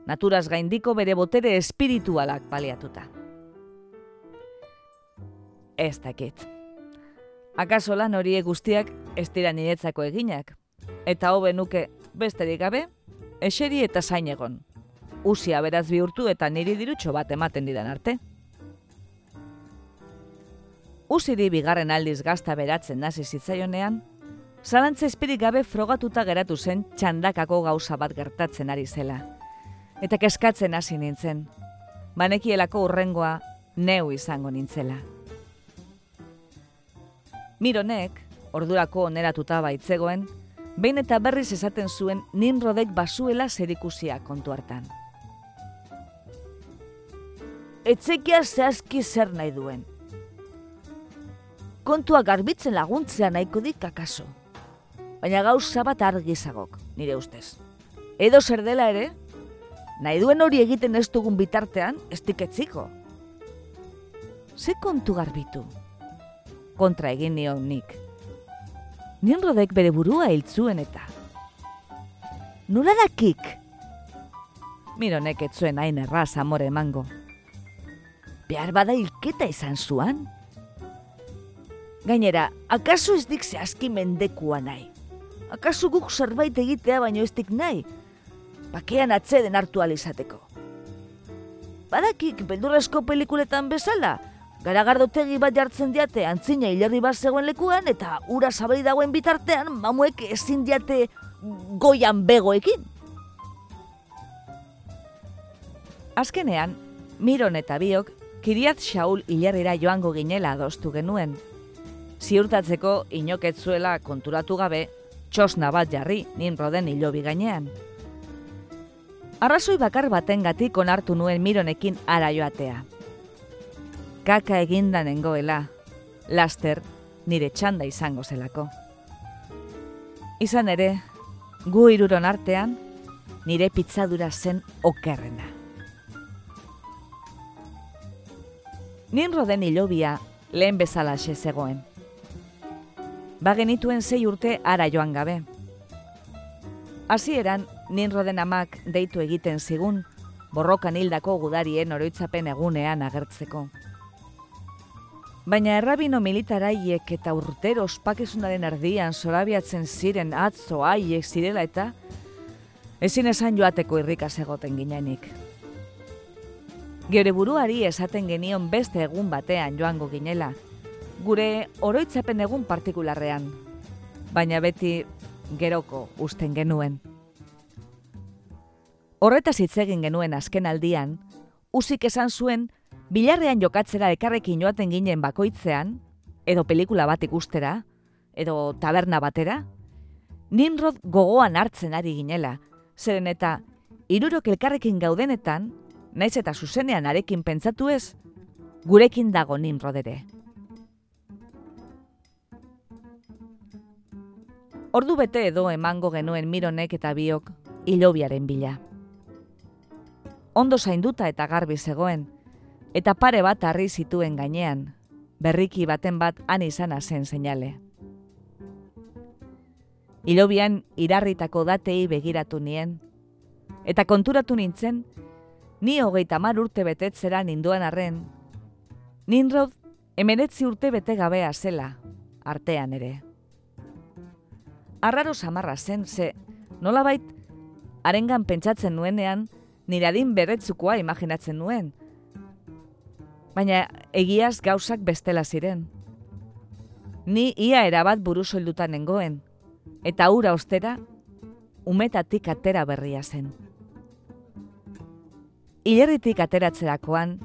Naturaz gaindiko bere botere espiritualak baliatuta. Ez dakit. Akaso lan horiek guztiak ez dira niretzako eginak. Eta hobe nuke besterik gabe, eseri eta zain egon. Usia beraz bihurtu eta niri dirutxo bat ematen didan arte. Usiri bigarren aldiz gazta beratzen nazi zitzaionean, zalantza espirik gabe frogatuta geratu zen txandakako gauza bat gertatzen ari zela. Eta keskatzen hasi nintzen, banekielako urrengoa neu izango nintzela. Mironek, ordurako oneratuta baitzegoen, behin eta berriz esaten zuen Nimrodek basuela zerikusia kontu hartan. Etzekia zehazki zer nahi duen. Kontua garbitzen laguntzea nahiko dik akaso. Baina gauza bat argizagok, nire ustez. Edo zer dela ere, nahi duen hori egiten ez dugun bitartean, ez diketziko. Ze kontu garbitu? Kontra egin nion nik. Nimrodek bere burua hiltzuen eta. Nula dakik? Mironek etzuen hain erraz amore emango. Behar bada hilketa izan zuan? Gainera, akaso ez dik zehazki mendekua nahi. Akasu guk zerbait egitea baino eztik nahi, bakean atzeden hartu alizateko. Badakik beldurrezko pelikuletan bezala, garagardotegi bat jartzen diate antzina hilerri bat zegoen lekuan eta ura zabari dagoen bitartean mamuek ezin diate goian begoekin. Azkenean, Miron eta biok, Kiriat Shaul hilerrira joango ginela adostu genuen. Ziurtatzeko inoketzuela konturatu gabe, txosna bat jarri ninroden hilobi gainean. Arrazoi bakar baten gatik onartu nuen mironekin ara joatea. Kaka eginda nengoela, laster nire txanda izango zelako. Izan ere, gu iruron artean, nire pitzadura zen okerrena. Ninro den hilobia lehen bezala zegoen. Bagenituen zei urte ara joan gabe. Hasieran Ninroden amak deitu egiten zigun, borrokan hildako gudarien oroitzapen egunean agertzeko. Baina errabino militaraiek eta urtero ospakizunaren erdian zorabiatzen ziren atzo haiek zirela eta ezin esan joateko irrika egoten ginenik. Gere buruari esaten genion beste egun batean joango ginela, gure oroitzapen egun partikularrean, baina beti geroko usten genuen. Horretaz hitz egin genuen azken aldian, usik esan zuen, bilarrean jokatzera ekarrekin joaten ginen bakoitzean, edo pelikula bat ikustera, edo taberna batera, Nimrod gogoan hartzen ari ginela, zeren eta irurok elkarrekin gaudenetan, naiz eta zuzenean arekin pentsatu ez, gurekin dago Nimrod ere. Ordu bete edo emango genuen mironek eta biok ilobiaren bila ondo zainduta eta garbi zegoen, eta pare bat harri zituen gainean, berriki baten bat han izana zen seinale. Ilobian irarritako datei begiratu nien, eta konturatu nintzen, ni hogeita mar urte betetzera ninduan arren, Ninrod emenetzi urte bete gabea zela, artean ere. Arraro samarra zen, ze nolabait, arengan pentsatzen nuenean, nire adin berretzukoa imaginatzen nuen. Baina egiaz gauzak bestela ziren. Ni ia erabat buru soildutan nengoen, eta ura ostera, umetatik atera berria zen. Ilerritik ateratzerakoan,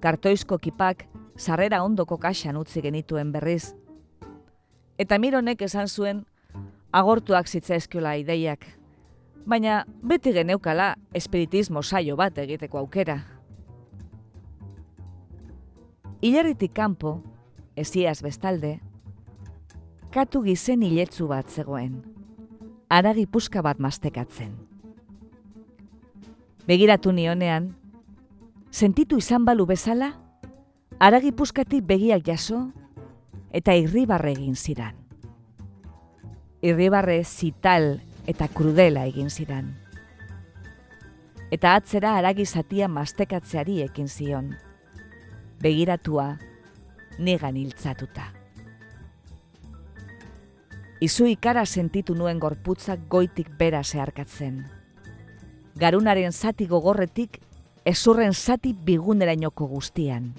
kartoizko kipak sarrera ondoko kaxan utzi genituen berriz. Eta mironek esan zuen, agortuak zitzaizkiola ideiak, baina beti geneukala espiritismo saio bat egiteko aukera. Ilarritik kanpo, eziaz bestalde, katu gizen iletzu bat zegoen, aragi puska bat mastekatzen. Begiratu nionean, sentitu izan balu bezala, aragi puskatik begiak jaso eta irribarre egin zidan. Irribarre zital eta krudela egin zidan. Eta atzera aragi zatia mastekatzeari ekin zion. Begiratua, negan hiltzatuta. Izu ikara sentitu nuen gorputzak goitik bera zeharkatzen. Garunaren zati gogorretik, ezurren zati bigunerainoko guztian.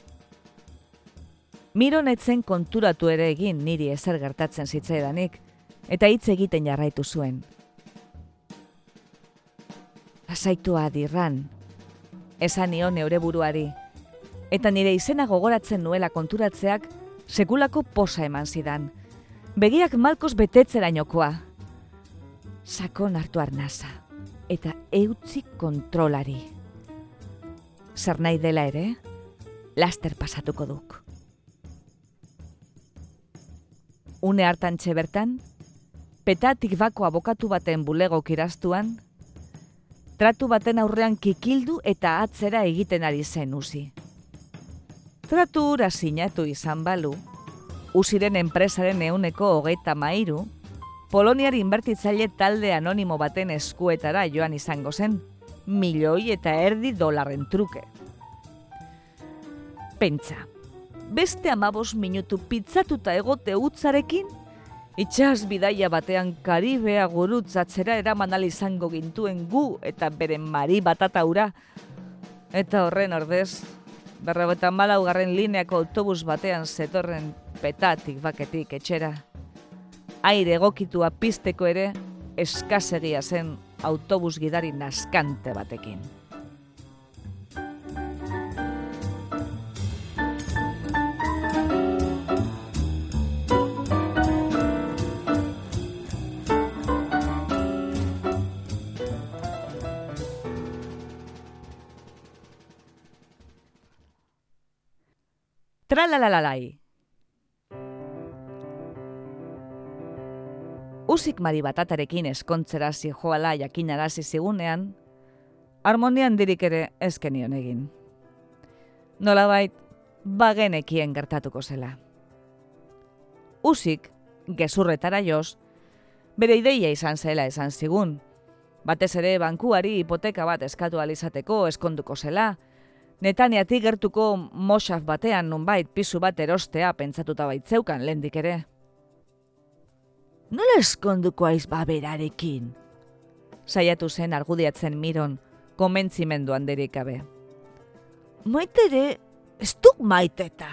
Miro netzen konturatu ere egin niri ezer gertatzen zitzaidanik, eta hitz egiten jarraitu zuen lasaitua dirran, esan nio neure buruari, eta nire izena gogoratzen nuela konturatzeak sekulako posa eman zidan, begiak malkos betetzera inokoa. Sakon hartu arnaza, eta eutzi kontrolari. Zer nahi dela ere, laster pasatuko duk. Une hartan txebertan, petatik bako abokatu baten bulego kiraztuan, tratu baten aurrean kikildu eta atzera egiten ari zen usi. Tratu ura sinatu izan balu, usiren enpresaren euneko hogeita mairu, Poloniari inbertitzaile talde anonimo baten eskuetara joan izango zen, milioi eta erdi dolarren truke. Pentsa, beste amabos minutu pizzatuta egote utzarekin, Itxas bidaia batean karibea gurutzatzera eraman izango gintuen gu eta beren mari batataura. Eta horren ordez, berrogetan malaugarren lineako autobus batean zetorren petatik baketik etxera. Aire egokitua pizteko ere eskasegia zen autobus gidari naskante batekin. Tralalalai. Usik mari batatarekin eskontzera joala jakinarazi zigunean, harmonian dirik ere ezkenion egin. Nolabait, bagenekien gertatuko zela. Usik, gezurretara joz, bere ideia izan zela esan zigun. Batez ere bankuari hipoteka bat eskatu alizateko eskonduko zela, Netaniatik gertuko mosaf batean nunbait pisu bat erostea pentsatuta baitzeukan lendik ere. Nola eskonduko aiz baberarekin? Saiatu zen argudiatzen miron, komentzimendu handerik gabe. Maitere, ez duk maiteta.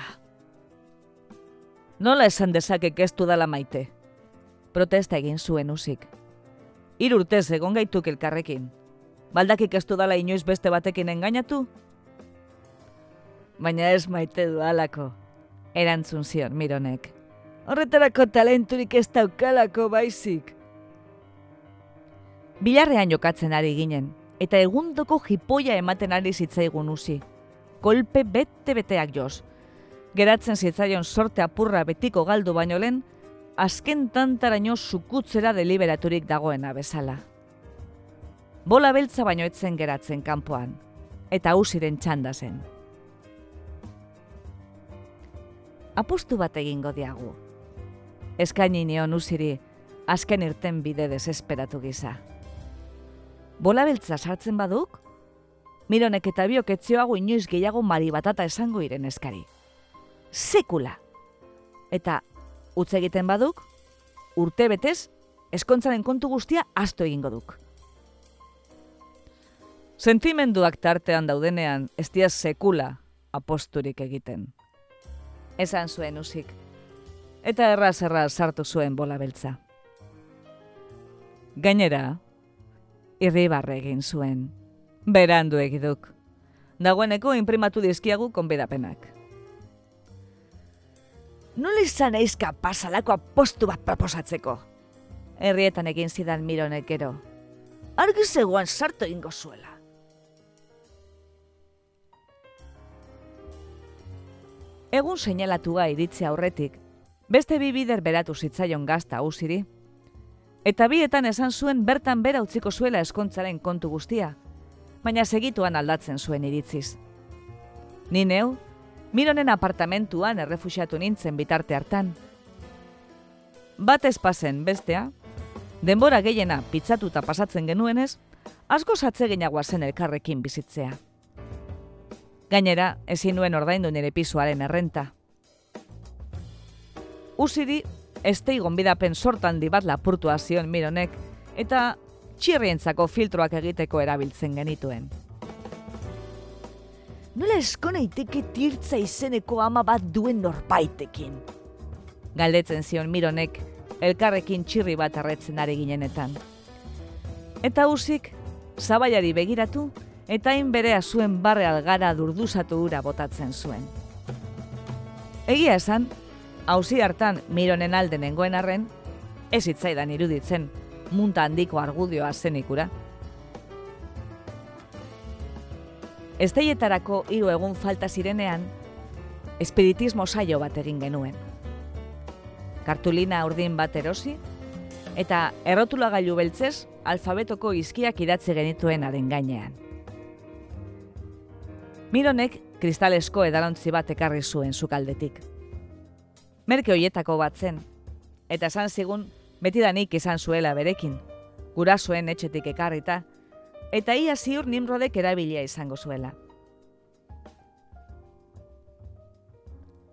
Nola esan dezakek ez dala maite? Protesta egin zuen usik. Irurtez egon gaituk elkarrekin. Baldakik ez dala inoiz beste batekin engainatu? Baina ez maite du alako, erantzun zion mironek. Horretarako talenturik ez daukalako baizik. Bilarrean jokatzen ari ginen, eta egundoko jipoia ematen ari zitzaigun usi. Kolpe bete-beteak joz. Geratzen zitzaion sorte apurra betiko galdu baino lehen, azken tantaraino sukutzera deliberaturik dagoena bezala. Bola beltza baino etzen geratzen kanpoan, eta usiren txanda zen. Apustu bat egingo diagu. Eskaini nion usiri, azken irten bide desesperatu gisa. Bola beltza sartzen baduk? Mironek eta biok etzioago inoiz gehiago mari batata esango iren eskari. Sekula! Eta utz egiten baduk, urte betez, eskontzaren kontu guztia asto egingo duk. Sentimenduak tartean daudenean, ez sekula aposturik egiten esan zuen usik. Eta erraz erraz sartu zuen bola beltza. Gainera, irribarre egin zuen. Berandu egiduk. Dagoeneko imprimatu dizkiagu konbedapenak. Nola izan eizka pasalako apostu bat proposatzeko? Herrietan egin zidan mironek gero. Argi zegoan sartu ingo zuela. Egun seinalatua iritze aurretik, beste bi bider beratu zitzaion gazta usiri, eta bietan esan zuen bertan bera utziko zuela eskontzaren kontu guztia, baina segituan aldatzen zuen iritziz. Ni neu, mironen apartamentuan errefusiatu nintzen bitarte hartan. Bat espazen bestea, denbora gehiena pitzatuta pasatzen genuenez, asko satze zen elkarrekin bizitzea. Gainera, ezin nuen ordaindu nire pizuaren errenta. Usiri, estei gonbidapen sortan dibat lapurtua zion mironek, eta txirrientzako filtroak egiteko erabiltzen genituen. Nola eskona iteke tirtza izeneko ama bat duen norbaitekin? Galdetzen zion mironek, elkarrekin txirri bat arretzen ari ginenetan. Eta usik, zabaiari begiratu, eta hain berea zuen barre algara durduzatu ura botatzen zuen. Egia esan, hauzi hartan mironen alde nengoen arren, ez hitzaidan iruditzen, munta handiko argudioa zenikura. Esteietarako hiru egun falta zirenean, espiritismo saio bat egin genuen. Kartulina urdin bat erosi, eta errotulagailu beltzez alfabetoko izkiak idatze genituen aren gainean. Mironek kristalesko edalontzi bat ekarri zuen sukaldetik. Merke hoietako bat zen, eta esan zigun betidanik izan zuela berekin, gurasoen etxetik ekarrita, eta ia ziur nimrodek erabilia izango zuela.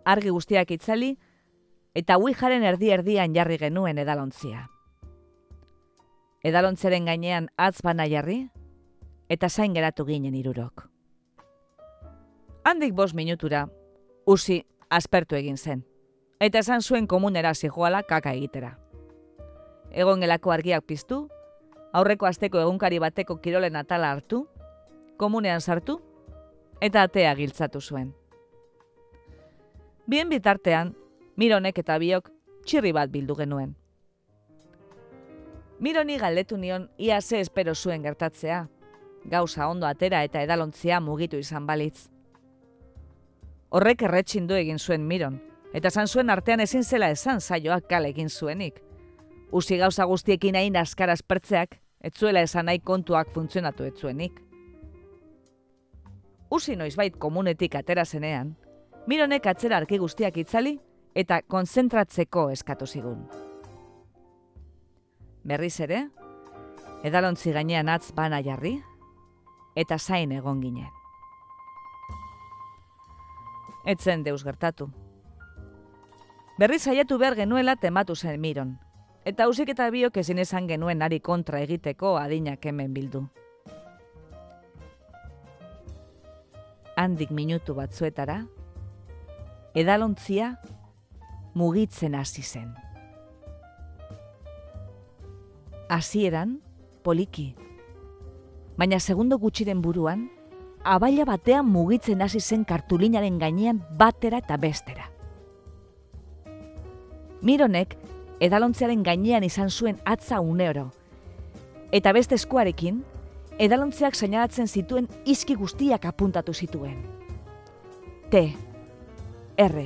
Argi guztiak itzali, eta uijaren erdi erdian jarri genuen edalontzia. Edalontzaren gainean atz bana jarri, eta zain geratu ginen irurok. Handik bost minutura, usi aspertu egin zen, eta esan zuen komunera zijoala kaka egitera. Egon gelako argiak piztu, aurreko asteko egunkari bateko kirolen atala hartu, komunean sartu, eta atea giltzatu zuen. Bien bitartean, Mironek eta biok txirri bat bildu genuen. Mironi galdetu nion ia ze espero zuen gertatzea, gauza ondo atera eta edalontzia mugitu izan balitz. Horrek erretxindu egin zuen Miron, eta zan zuen artean ezin zela esan saioak kale egin zuenik. Usi gauza guztiekin hain askaraz pertzeak, etzuela esan nahi kontuak funtzionatu etzuenik. Usi noizbait komunetik atera zenean, Mironek atzera arki guztiak itzali eta konzentratzeko eskatu zigun. Berriz ere, edalontzi gainean atz bana jarri, eta zain egon ginen. Etzen deus gertatu. Berriz saiatu behar genuela tematu zen miron, eta hausik eta biok ezin esan genuen ari kontra egiteko adinak hemen bildu. Handik minutu batzuetara, edalontzia mugitzen hasi zen. Hasieran poliki. Baina segundo gutxiren buruan, abaila batean mugitzen hasi zen kartulinaren gainean batera eta bestera. Mironek edalontzearen gainean izan zuen atza uneoro. Eta beste eskuarekin, edalontzeak sainalatzen zituen izki guztiak apuntatu zituen. T, R,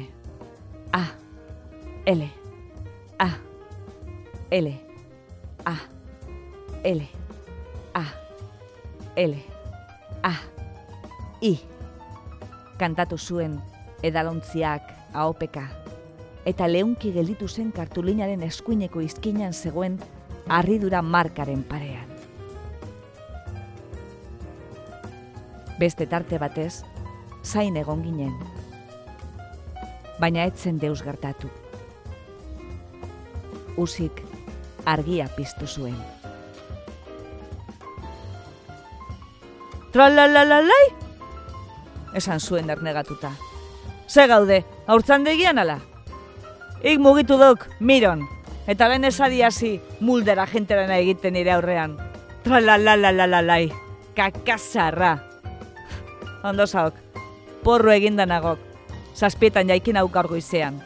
A, L, A, L, A, L, A, L, A, I. Kantatu zuen edalontziak aopeka. Eta leunki gelditu zen kartulinaren eskuineko izkinan zegoen harridura markaren parean. Beste tarte batez, zain egon ginen. Baina etzen deus gertatu usik argia piztu zuen. Tralalalai? Esan zuen ernegatuta. Ze gaude, haurtzan degian ala? Ik mugitu duk, miron, eta ben esadiasi muldera jenterana egiten nire aurrean. Tralalalai, kakazarra. Ondo zaok, porro egindanagok, zazpietan jaikin aukargo izan.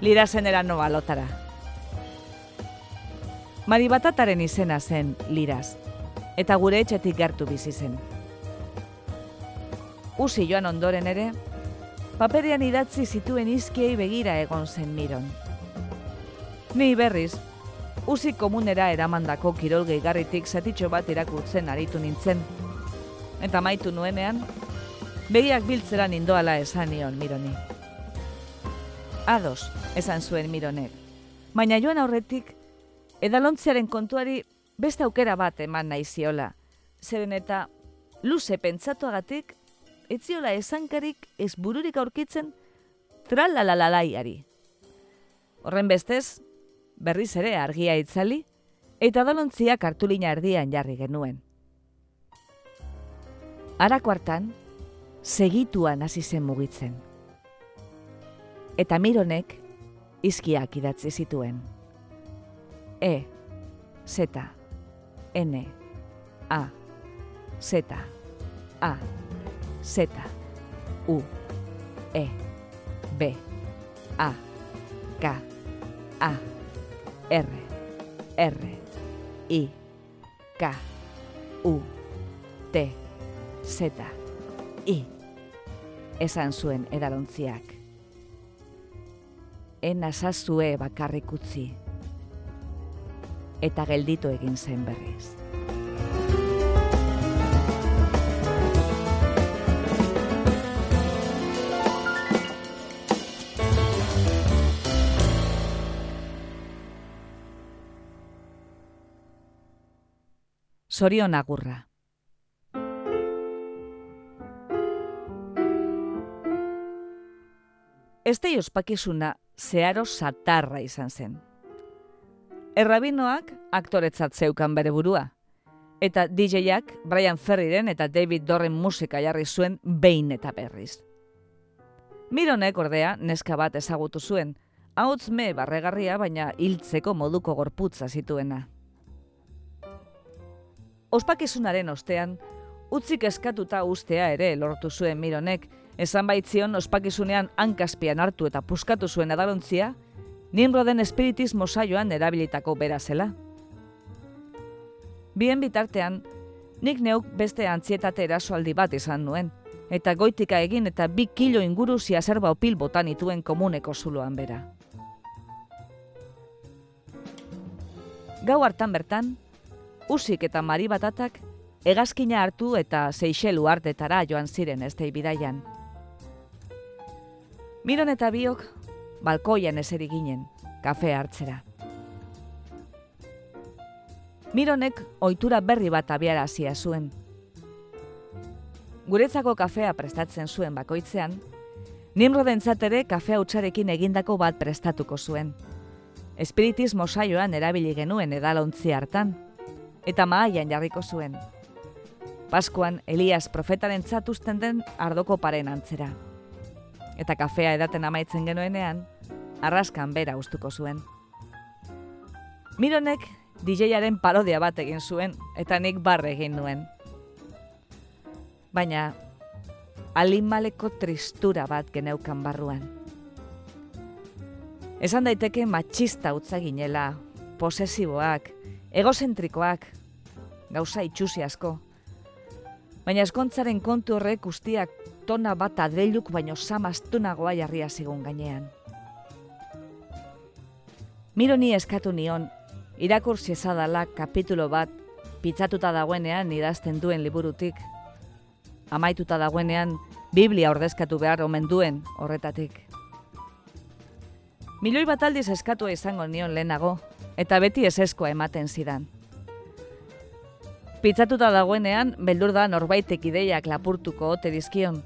Lira zenera noa lotara. Maribatataren izena zen liraz, eta gure etxetik gertu bizi zen. Usi joan ondoren ere, paperean idatzi zituen izkiei begira egon zen miron. Ni berriz, usi komunera eramandako kirolgei garritik zatitxo bat irakurtzen aritu nintzen, eta maitu nuenean, begiak biltzeran indoala esan nion mironi. Ados, esan zuen mironek, baina joan aurretik edalontziaren kontuari beste aukera bat eman nahi ziola. Zeren eta luze pentsatuagatik, etziola esankarik ez bururik aurkitzen tralalalaiari. Horren bestez, berriz ere argia itzali, eta edalontzia kartulina erdian jarri genuen. Arako hartan, segituan hasi zen mugitzen. Eta mironek, izkiak idatzi zituen. E, Z, N, A, Z, A, Z, U, E, B, A, K, A, R, R, I, K, U, T, Z, I. Esan zuen edalontziak. Ena zazue bakarrik utzi eta gelditu egin zen berriz. Sorion agurra. Este ospakizuna zeharo satarra izan zen. Errabinoak aktoretzat zeukan bere burua, eta DJ-ak Brian Ferriren eta David Dorren musika jarri zuen behin eta berriz. Mironek ordea neska bat ezagutu zuen, hauts me barregarria baina hiltzeko moduko gorputza zituena. Ospakizunaren ostean, utzik eskatuta ustea ere lortu zuen Mironek, esan baitzion ospakizunean hankaspian hartu eta puskatu zuen edalontzia, Nimroden espiritismo saioan erabilitako bera zela. Bien bitartean, nik neuk beste antzietate erasoaldi bat izan nuen, eta goitika egin eta bi kilo inguru ziazerba opil botan ituen komuneko zuloan bera. Gau hartan bertan, usik eta mari batatak egazkina hartu eta seixelu hartetara joan ziren ez bidaian. Miron eta biok, balkoian eseri ginen, kafe hartzera. Mironek ohitura berri bat abiarazia zuen. Guretzako kafea prestatzen zuen bakoitzean, Nimrodentzat ere kafea utxarekin egindako bat prestatuko zuen. Espiritismo saioan erabili genuen edalontzi hartan, eta maaian jarriko zuen. Paskuan Elias profetaren txatuzten den ardoko paren antzera. Eta kafea edaten amaitzen genuenean, arraskan bera ustuko zuen. Mironek DJaren parodia bat egin zuen eta nik barre egin nuen. Baina alimaleko tristura bat geneukan barruan. Esan daiteke matxista utza ginela, posesiboak, egozentrikoak, gauza itxusi asko. Baina eskontzaren kontu horrek ustiak tona bat adreiluk baino samastunagoa jarria zigun gainean. Mironi eskatu nion irakur zezadala kapitulo bat pitzatuta dagoenean idazten duen liburutik. Amaituta dagoenean Biblia ordezkatu behar omen duen horretatik. Miloi bat aldiz eskatu izango nion lehenago, eta beti eseskoa ematen zidan. Pitzatuta dagoenean, beldur da norbaitek ideiak lapurtuko ote dizkion,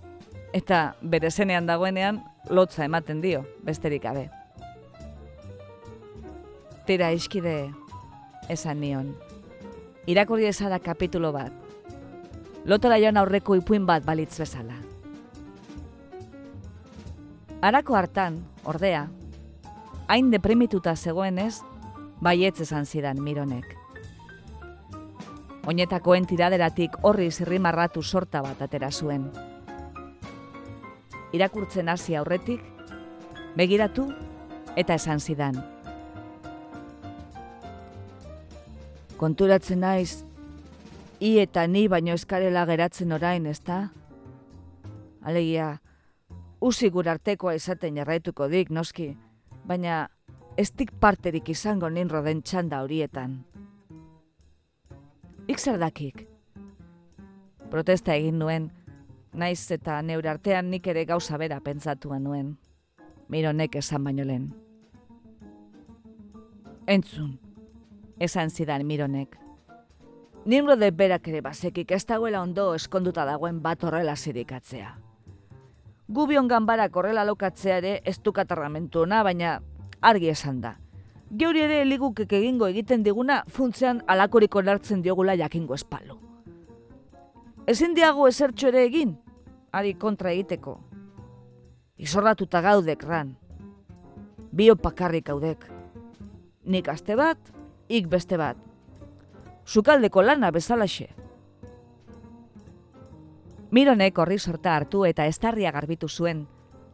eta bere zenean dagoenean, lotza ematen dio, besterik gabe. Tira iskide, esan nion. Irakurri ezada kapitulo bat. Lotora joan aurreko ipuin bat balitz bezala. Arako hartan, ordea, hain deprimituta zegoenez, baietz esan zidan mironek. Oinetako entiraderatik horri zirrimarratu sorta bat atera zuen. Irakurtzen hasi aurretik, begiratu eta esan zidan. Konturatzen naiz, i eta ni baino eskarela geratzen orain, ezta? Alegia, usi artekoa izaten jarraituko dik, noski, baina ez dik parterik izango ninro den txanda horietan. Ik zer dakik? Protesta egin nuen, naiz eta neure artean nik ere gauza bera pentsatuan nuen. Mironek esan baino lehen. Entzun, esan zidan mironek. Nimro de berak ere bazekik ez dagoela ondo eskonduta dagoen bat horrela zirikatzea. Gubion ganbarak horrela lokatzea ere ez dukatarramentu ona, baina argi esan da. Geuri ere ligukek egingo egiten diguna funtzean alakoriko lartzen diogula jakingo espalu. Ezin diago esertxo ere egin, ari kontra egiteko. Izorratuta gaudek ran. Bio pakarrik gaudek. Nik aste bat, ik beste bat. Sukaldeko lana bezalaxe. Mironek horri sorta hartu eta estarria garbitu zuen,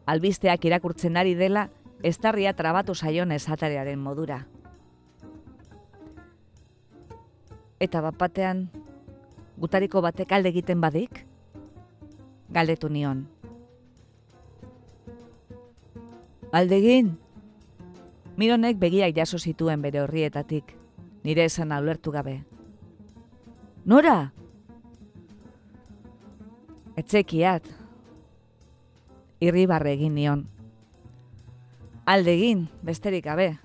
albisteak irakurtzen ari dela, estarria trabatu saion esatarearen modura. Eta bapatean, gutariko batek alde egiten badik? Galdetu nion. Aldegin? Mironek begiak jaso zituen bere horrietatik nire esan ulertu gabe. Nora? Etzekiat. Irribarre egin nion. Alde egin, besterik gabe.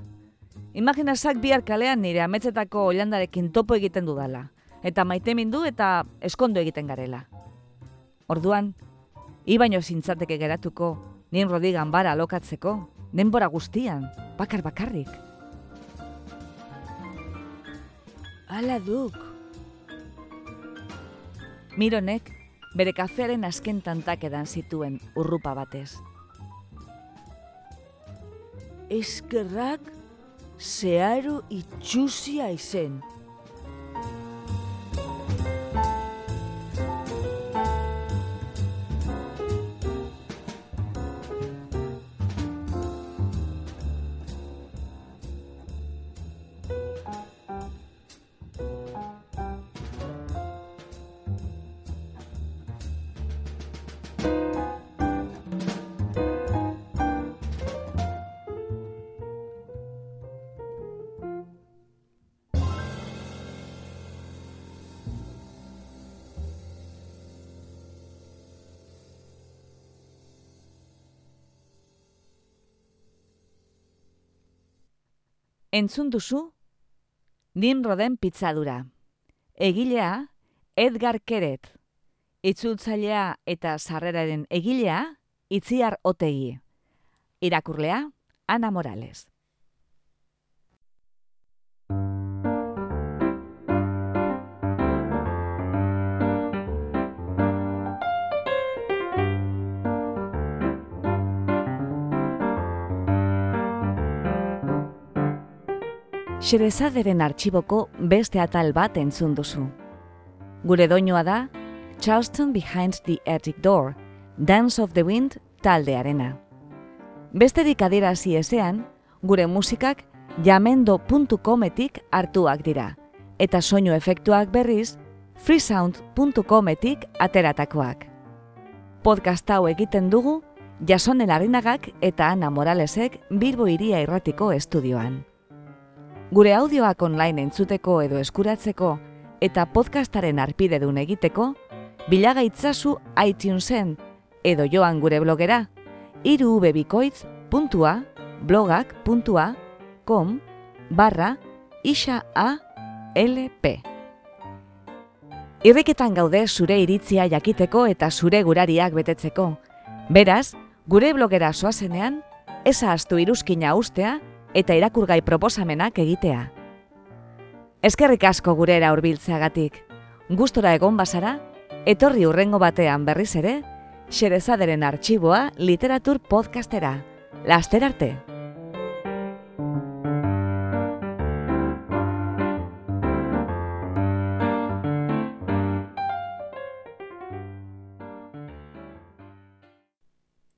Imaginazak bihar kalean nire ametzetako olandarekin topo egiten dudala. Eta maite mindu eta eskondo egiten garela. Orduan, ibaino zintzateke geratuko, nien rodigan bara alokatzeko, denbora guztian, bakar bakarrik. Ala duk. Mironek bere kafearen azken tantakedan zituen urrupa batez. Eskerrak zeharo itxuzia izen. Entzun duzu? Nimroden pitzadura. Egilea, Edgar Keret. Itzultzailea eta sarreraren egilea, Itziar Otegi. Irakurlea, Ana Morales. Xerezaderen artxiboko beste atal bat entzun duzu. Gure doinoa da, Charleston Behind the Attic Door, Dance of the Wind taldearena. Beste dikadirazi ezean, gure musikak jamendo.cometik hartuak dira, eta soinu efektuak berriz freesound.cometik ateratakoak. Podcast hau egiten dugu, Jasonen Arinagak eta Ana Moralesek Bilbo Iria Irratiko estudioan. Gure audioak online entzuteko edo eskuratzeko eta podcastaren arpidedun egiteko, bilagaitzazu iTunesen edo joan gure blogera irubebikoitz.blogak.com barra isa a lp. Irriketan gaude zure iritzia jakiteko eta zure gurariak betetzeko. Beraz, gure blogera soazenean, eza astu iruzkina ustea eta irakurgai proposamenak egitea. Eskerrik asko gurera hurbiltzeagatik. Gustora egon bazara, etorri urrengo batean berriz ere, Xerezaderen arxiboa literatur podcastera. Laster arte!